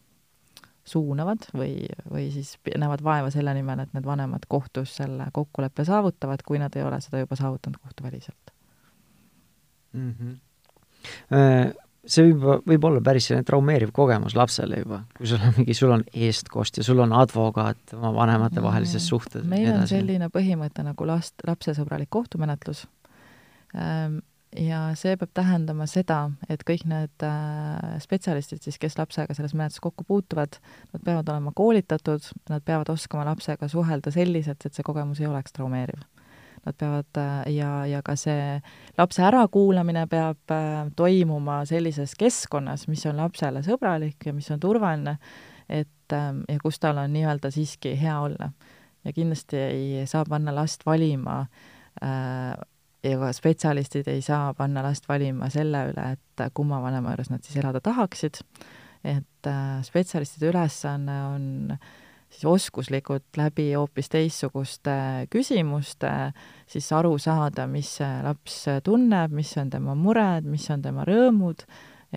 suunavad või, või siis näevad vaeva selle nimel, et need vanemad kohtus selle kokkuleppe saavutavad, kui nad ei ole seda juba saavutanud kohtuväliselt mm. -hmm. See võib, võib olla päris selline traumeeriv kogemus lapsele juba, kui sul on mingi, sul on eestkost ja sul on advokaat oma vanematevahelises mm. suhtes. meil on selline põhimõte nagu last, lapsesõbralik kohtumenetlus ähm, ja see peab tähendama seda, et kõik need äh, spetsialistid siis, kes lapsega selles menetluses kokku puutuvad, nad peavad olema koolitatud, nad peavad oskama lapsega suhelda selliselt, et see kogemus ei oleks traumeeriv. Nad peavad äh, ja, ja ka see lapse ärakuulamine peab äh, toimuma sellises keskkonnas, mis on lapsele sõbralik ja mis on turvaline, et ja kus tal on nii-öelda siiski hea olla. ja kindlasti ei saa panna last valima äh, ja spetsialistid ei saa panna last valima selle üle, et kumma vanema juures nad siis elada tahaksid, et äh, spetsialistide ülesanne on siis oskuslikult läbi hoopis teistsuguste küsimuste siis aru saada, mis see laps tunneb, mis on tema mured, mis on tema rõõmud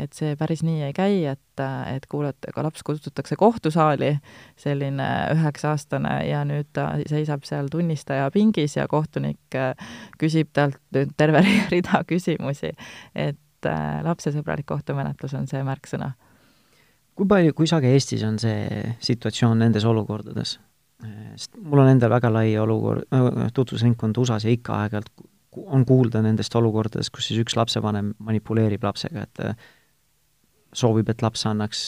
et see päris nii ei käi, et, et kuulata, ka laps kutsutakse kohtusaali, selline üheksa-aastane, ja nüüd ta seisab seal tunnistaja pingis ja kohtunik äh, küsib talt nüüd terve [LAUGHS] rida küsimusi. et äh, lapsesõbralik kohtumenetlus on see märksõna. kui palju, kui sage Eestis on see situatsioon nendes olukordades? sest mul on endal väga lai olukord, tutvusringkond USA-s ja ikka aeg-ajalt on kuulda nendest olukordadest, kus siis üks lapsevanem manipuleerib lapsega, et soovib, et laps annaks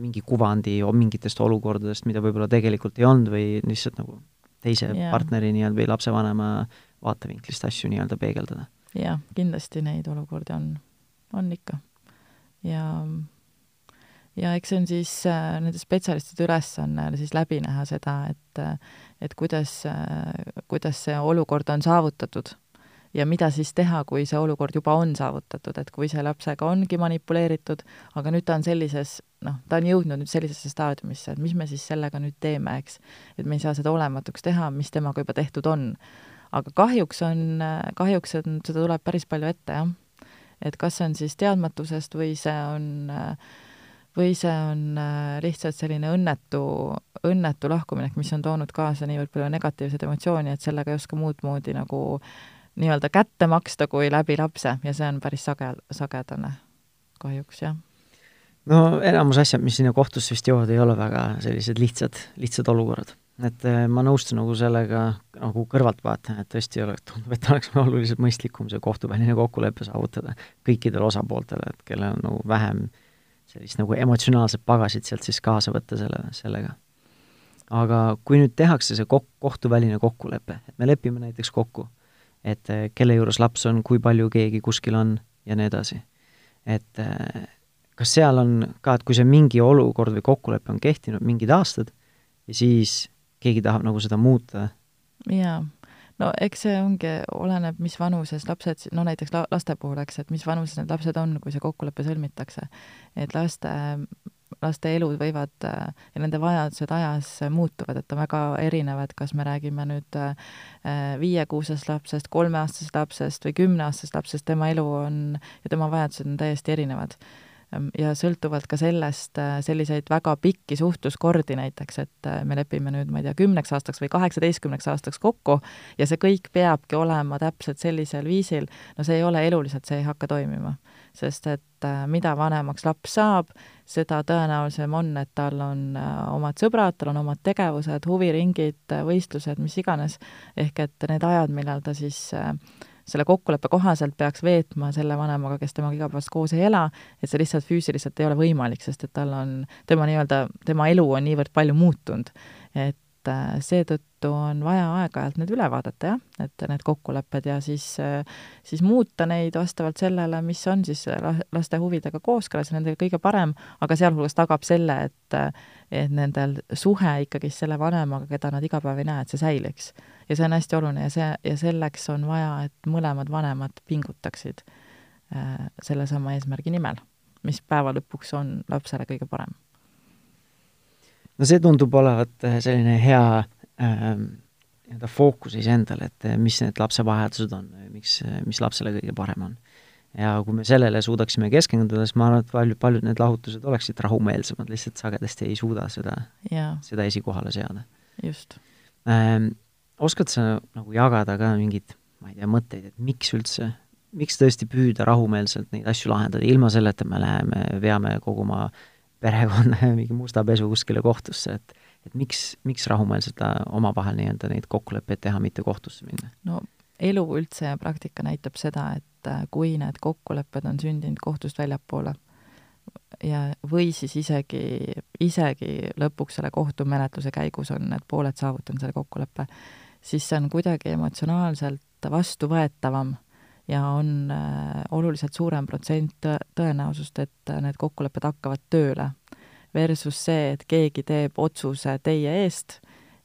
mingi kuvandi mingitest olukordadest, mida võib-olla tegelikult ei olnud või lihtsalt nagu teise yeah. partneri nii-öelda või lapsevanema vaatevinklist asju nii-öelda peegeldada. jah, kindlasti neid olukordi on, on ikka. ja, ja eks see on siis äh, nende spetsialistide ülesanne siis läbi näha seda, et et kuidas äh,, kuidas see olukord on saavutatud ja mida siis teha, kui see olukord juba on saavutatud, et kui see lapsega ongi manipuleeritud, aga nüüd ta on sellises noh, ta on jõudnud nüüd sellisesse staadiumisse, et mis me siis sellega nüüd teeme, eks. et me ei saa seda olematuks teha, mis temaga juba tehtud on. aga kahjuks on, kahjuks on, seda tuleb päris palju ette, jah. et kas see on siis teadmatusest või see on või see on lihtsalt selline õnnetu, õnnetu lahkuminek, mis on toonud kaasa niivõrd palju negatiivseid emotsioone, et sellega ei oska muud moodi nagu nii-öelda kätte maksta kui läbi lapse ja see on päris sage, sagedane kahjuks, jah. no enamus asjad, mis sinna kohtusse vist jõuavad, ei ole väga sellised lihtsad, lihtsad olukorrad. et äh, ma nõustun nagu sellega nagu kõrvaltvaatajana, et tõesti ole, tundub, et oleks oluliselt mõistlikum see kohtuväline kokkulepe saavutada kõikidele osapooltele, et kellel on nagu vähem sellist nagu emotsionaalset pagasit sealt siis kaasa võtta selle, sellega. aga kui nüüd tehakse see kok-, kohtuväline kokkulepe, et me lepime näiteks kokku, et äh, kelle juures laps on, kui palju keegi kuskil on ja nii edasi, et äh, kas seal on ka, et kui see mingi olukord või kokkulepe on kehtinud mingid aastad ja siis keegi tahab nagu seda muuta? jaa, no eks see ongi, oleneb, mis vanuses lapsed, no näiteks la-, laste puhul, eks, et mis vanuses need lapsed on, kui see kokkulepe sõlmitakse. et laste, laste elud võivad ja nende vajadused ajas muutuvad, et on väga erinevad, kas me räägime nüüd äh, viiekuusest lapsest, kolmeaastasest lapsest või kümneaastasest lapsest, tema elu on ja tema vajadused on täiesti erinevad Ehm, ja sõltuvalt ka sellest, äh, selliseid väga pikki suhtluskordi näiteks, et äh, me lepime nüüd, ma ei tea, kümneks aastaks või kaheksateistkümneks aastaks kokku ja see kõik peabki olema täpselt sellisel viisil, no see ei ole eluliselt, see ei hakka toimima. Sest et äh, mida vanemaks laps saab, seda tõenäolisem on, et tal on omad sõbrad, tal on omad tegevused, huviringid, võistlused, mis iganes, ehk et need ajad, millal ta siis äh, selle kokkuleppe kohaselt peaks veetma selle vanemaga, kes temaga igapäevaselt koos ei ela, et see lihtsalt füüsiliselt ei ole võimalik, sest et tal on, tema nii-öelda, tema elu on niivõrd palju muutunud, et äh, seetõttu on vaja aeg-ajalt need üle vaadata, jah, et need kokkulepped ja siis, äh, siis muuta neid vastavalt sellele, mis on siis laste huvidega kooskõlas ja nendega kõige parem, aga sealhulgas tagab selle, et et nendel suhe ikkagi selle vanemaga, keda nad iga päev ei näe, et see säiliks ja see on hästi oluline ja see, ja selleks on vaja, et mõlemad vanemad pingutaksid äh, sellesama eesmärgi nimel, mis päeva lõpuks on lapsele kõige parem. No see tundub olevat äh, selline hea äh, nii-öelda fookus iseendale, et äh, mis need lapse vajadused on, miks, mis lapsele kõige parem on. ja kui me sellele suudaksime keskenduda, siis ma arvan, et paljud, paljud need lahutused oleksid rahumeelsemad, lihtsalt sagedasti ei suuda seda, seda esikohale seada. just ähm, oskad sa nagu jagada ka mingeid, ma ei tea, mõtteid, et miks üldse, miks tõesti püüda rahumeelselt neid asju lahendada, ilma selleta me läheme, veame kogu oma perekonna mingi musta pesu kuskile kohtusse, et et miks, miks rahumeelselt omavahel nii-öelda neid kokkuleppeid teha, mitte kohtusse minna? no elu üldse ja praktika näitab seda, et äh, kui need kokkulepped on sündinud kohtust väljapoole ja, või siis isegi, isegi lõpuks selle kohtumenetluse käigus on need pooled saavutanud selle kokkuleppe, siis see on kuidagi emotsionaalselt vastuvõetavam ja on äh, oluliselt suurem protsent tõenäosust, et need kokkulepped hakkavad tööle. Versus see, et keegi teeb otsuse teie eest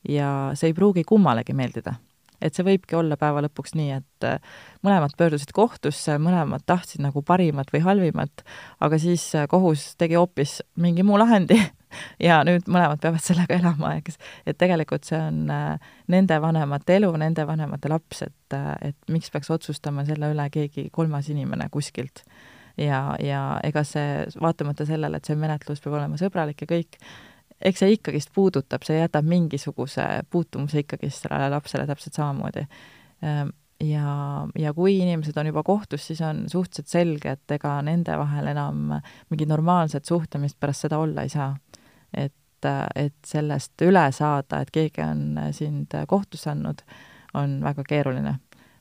ja see ei pruugi kummalegi meeldida et see võibki olla päeva lõpuks nii, et äh, mõlemad pöördusid kohtusse, mõlemad tahtsid nagu parimat või halvimat, aga siis äh, kohus tegi hoopis mingi muu lahendi [LAUGHS] ja nüüd mõlemad peavad sellega elama, eks. et tegelikult see on äh, nende vanemate elu, nende vanemate laps, et, et miks peaks otsustama selle üle keegi kolmas inimene kuskilt. ja, ja ega see, vaatamata sellele, et see menetlus peab olema sõbralik ja kõik, eks see ikkagist puudutab, see jätab mingisuguse puutumuse ikkagist sellele lapsele täpselt samamoodi. Ehm, ja, ja kui inimesed on juba kohtus, siis on suhteliselt selge, et ega nende vahel enam mingit normaalset suhtlemist pärast seda olla ei saa. Et, et sellest üle saada, et keegi on sind kohtusse andnud, on väga keeruline,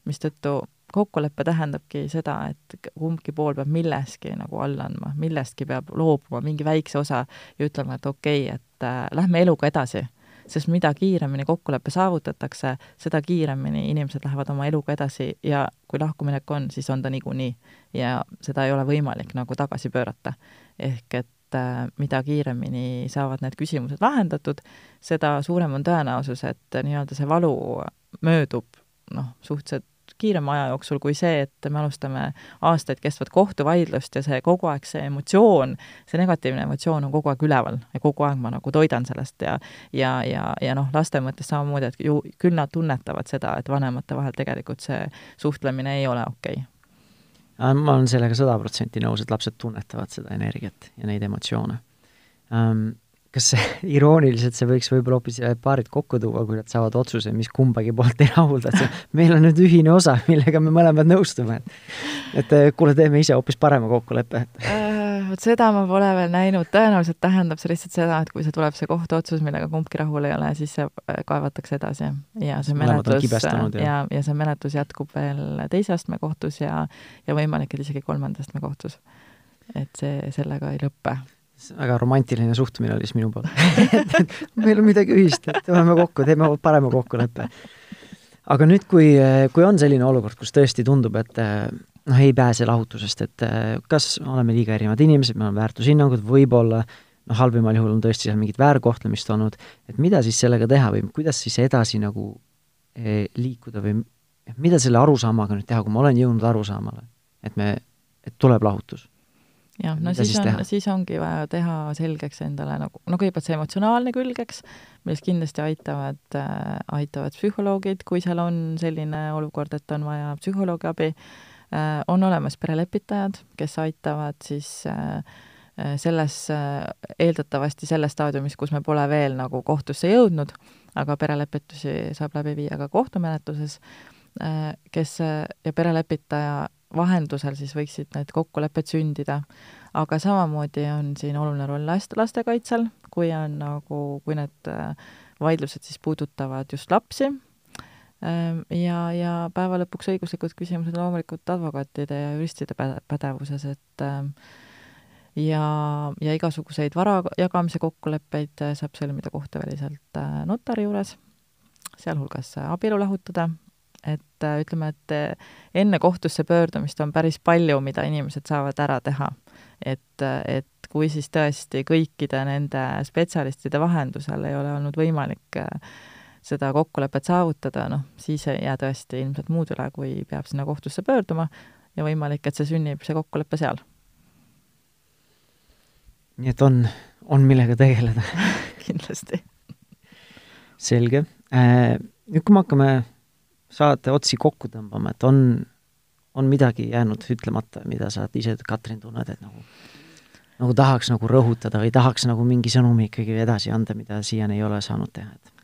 mistõttu kokkulepe tähendabki seda, et kumbki pool peab milleski nagu alla andma, millestki peab loobuma, mingi väikse osa ja ütlema, et okei okay,, et äh, lähme eluga edasi. sest mida kiiremini kokkulepe saavutatakse, seda kiiremini inimesed lähevad oma eluga edasi ja kui lahkuminek on, siis on ta niikuinii. ja seda ei ole võimalik nagu tagasi pöörata. ehk et äh, mida kiiremini saavad need küsimused lahendatud, seda suurem on tõenäosus, et nii-öelda see valu möödub noh, suhteliselt kiirema aja jooksul kui see, et me alustame aastaid kestvat kohtuvaidlust ja see kogu aeg, see emotsioon, see negatiivne emotsioon on kogu aeg üleval ja kogu aeg ma nagu toidan sellest ja ja, ja, ja noh, laste mõttes samamoodi, et ju küll nad tunnetavad seda, et vanemate vahel tegelikult see suhtlemine ei ole okei. okay ma olen sellega sada protsenti nõus, et lapsed tunnetavad seda energiat ja neid emotsioone. Um, kas see, [LAUGHS] irooniliselt see võiks võib-olla hoopis paarid kokku tuua, kui nad saavad otsuse, mis kumbagi poolt ei rahulda, et see, [LAUGHS] meil on nüüd ühine osa, millega me mõlemad nõustume, et et kuule, teeme ise hoopis parema kokkuleppe, äh, vot seda ma pole veel näinud, tõenäoliselt tähendab see lihtsalt seda, et kui see tuleb see kohtuotsus, millega kumbki rahul ei ole, siis see kaevatakse edasi ja see menetlus ja, ja, ja see menetlus jätkub veel teise astme kohtus ja ja võimalik, et isegi kolmanda astme kohtus. et see sellega ei lõpe. Väga romantiline suhtumine oli siis minu poolt. [LAUGHS] Meil on midagi ühist, et tuleme kokku, teeme parema kokkuleppe. aga nüüd, kui, kui on selline olukord, kus tõesti tundub, et noh, ei pääse lahutusest, et kas oleme liiga erinevad inimesed, meil on väärtushinnangud, võib-olla noh, halvimal juhul on tõesti seal mingit väärkohtlemist olnud, et mida siis sellega teha või kuidas siis edasi nagu eh, liikuda või mida selle arusaamaga nüüd teha, kui ma olen jõudnud arusaamale, et me, et tuleb lahutus? Jah, no siis, siis on, siis ongi vaja teha selgeks endale nagu, no kõigepealt see emotsionaalne külg, eks, millest kindlasti aitavad äh,, aitavad psühholoogid, kui seal on selline olukord, et on vaja psühholoogi abi äh,, on olemas perelepitajad, kes aitavad siis äh, äh selles äh,, eeldatavasti selles staadiumis, kus me pole veel nagu kohtusse jõudnud, aga perelepitusi saab läbi viia ka kohtumenetluses äh,, kes ja perelepitaja vahendusel siis võiksid need kokkulepped sündida. aga samamoodi on siin oluline roll last, lastekaitsel, kui on nagu, kui need äh, vaidlused siis puudutavad just lapsi, ja, ja päeva lõpuks õiguslikud küsimused loomulikult advokaatide ja juristide pädevuses, et ähm, ja, ja igasuguseid vara jagamise kokkuleppeid äh, saab sõlmida kohtuväliselt äh, notari juures, sealhulgas abielu lahutada et äh, ütleme, et äh, enne kohtusse pöördumist on päris palju, mida inimesed saavad ära teha. et, äh, et kui siis tõesti kõikide nende spetsialistide vahendusel ei ole olnud võimalik seda kokkulepet saavutada, noh, siis ei jää tõesti ilmselt muud üle, kui peab sinna kohtusse pöörduma ja võimalik, et see sünnib, see kokkulepe seal. nii et on, on millega tegeleda [LAUGHS] kindlasti. selge. Nüüd, kui me hakkame saate otsi kokku tõmbama, et on, on midagi jäänud ütlemata, mida sa ise, Katrin, tunned, et nagu nagu tahaks nagu rõhutada või tahaks nagu mingi sõnumi ikkagi edasi anda, mida siiani ei ole saanud teha, et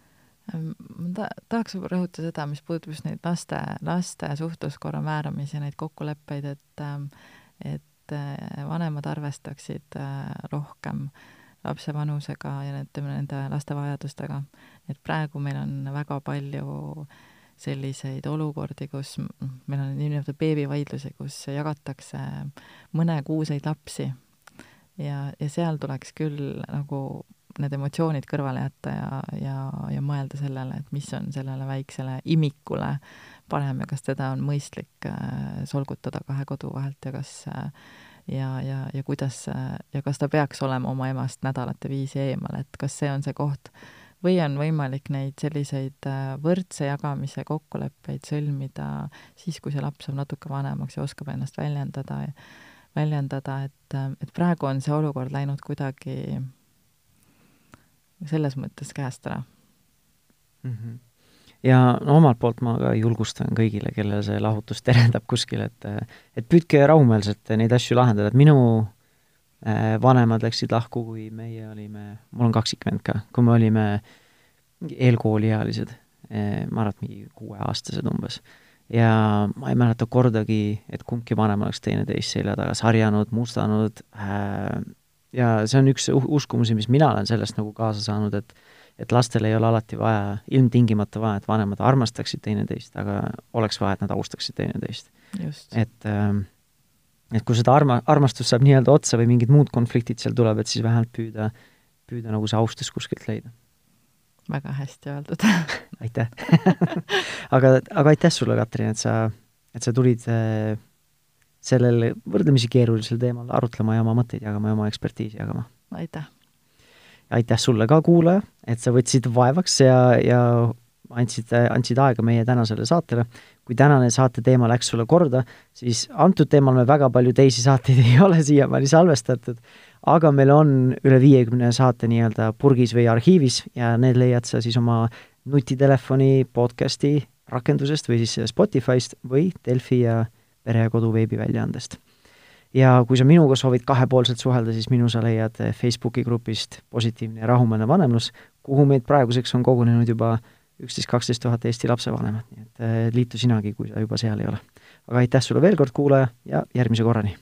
ma ta-, tahaks rõhutada seda, mis puudutab just neid laste, laste suhtluskorra määramisi ja neid kokkuleppeid, et ehm, et eh, vanemad arvestaksid eh, rohkem lapse vanusega ja ütleme, nende laste vajadustega. et praegu meil on väga palju selliseid olukordi, kus meil on niinimetatud beebivaidlusi, kus jagatakse mõnekuuseid lapsi ja, ja seal tuleks küll nagu need emotsioonid kõrvale jätta ja, ja, ja mõelda sellele, et mis on sellele väiksele imikule parem ja kas teda on mõistlik äh, solgutada kahe kodu vahelt ja kas äh, ja, ja, ja kuidas äh, ja kas ta peaks olema oma emast nädalate viisi eemal, et kas see on see koht, või on võimalik neid selliseid võrdse jagamise kokkuleppeid sõlmida siis, kui see laps saab natuke vanemaks ja oskab ennast väljendada, väljendada, et, et praegu on see olukord läinud kuidagi selles mõttes käest ära mm. -hmm ja no omalt poolt ma ka julgustan kõigile, kellel see lahutus terendab kuskil, et et püüdke rahumeelselt neid asju lahendada, et minu Äh, vanemad läksid lahku, kui meie olime, mul on kaksikvend ka, kui me olime eelkooliealised, äh, ma arvan, et mingi kuueaastased umbes. ja ma ei mäleta kordagi, et kumbki vanem oleks teineteist selja taga sarjanud, mustanud äh,, ja see on üks uskumusi, mis mina olen sellest nagu kaasa saanud, et et lastel ei ole alati vaja, ilmtingimata vaja, et vanemad armastaksid teineteist, aga oleks vaja, et nad austaksid teineteist. et äh, et kui seda arma, armastus saab nii-öelda otsa või mingid muud konfliktid seal tulevad, siis vähemalt püüda, püüda nagu see austus kuskilt leida. väga hästi öeldud [LAUGHS] aitäh [LAUGHS] aga, aga aitäh sulle, Katrin, et sa, et sa tulid äh, sellel võrdlemisi keerulisel teemal arutlema ja oma mõtteid jagama ja oma ekspertiisi jagama. aitäh! aitäh sulle ka, kuulaja, et sa võtsid vaevaks ja, ja andsid, andsid aega meie tänasele saatele kui tänane saate teema läks sulle korda, siis antud teemal me väga palju teisi saateid [LAUGHS] ei ole siiamaani salvestatud, aga meil on üle viiekümne saate nii-öelda purgis või arhiivis ja need leiad sa siis oma nutitelefoni podcasti rakendusest või siis Spotify'st või Delfi ja Pere ja Kodu veebiväljaandest. ja kui sa minuga soovid kahepoolselt suhelda, siis minu sa leiad Facebooki grupist Positiivne ja rahumeelne vanemlus, kuhu meid praeguseks on kogunenud juba üksteist, kaksteist tuhat Eesti lapsevanemat, nii et äh, liitu sinagi, kui sa juba seal ei ole. aga aitäh sulle veel kord, kuulaja, ja järgmise korrani!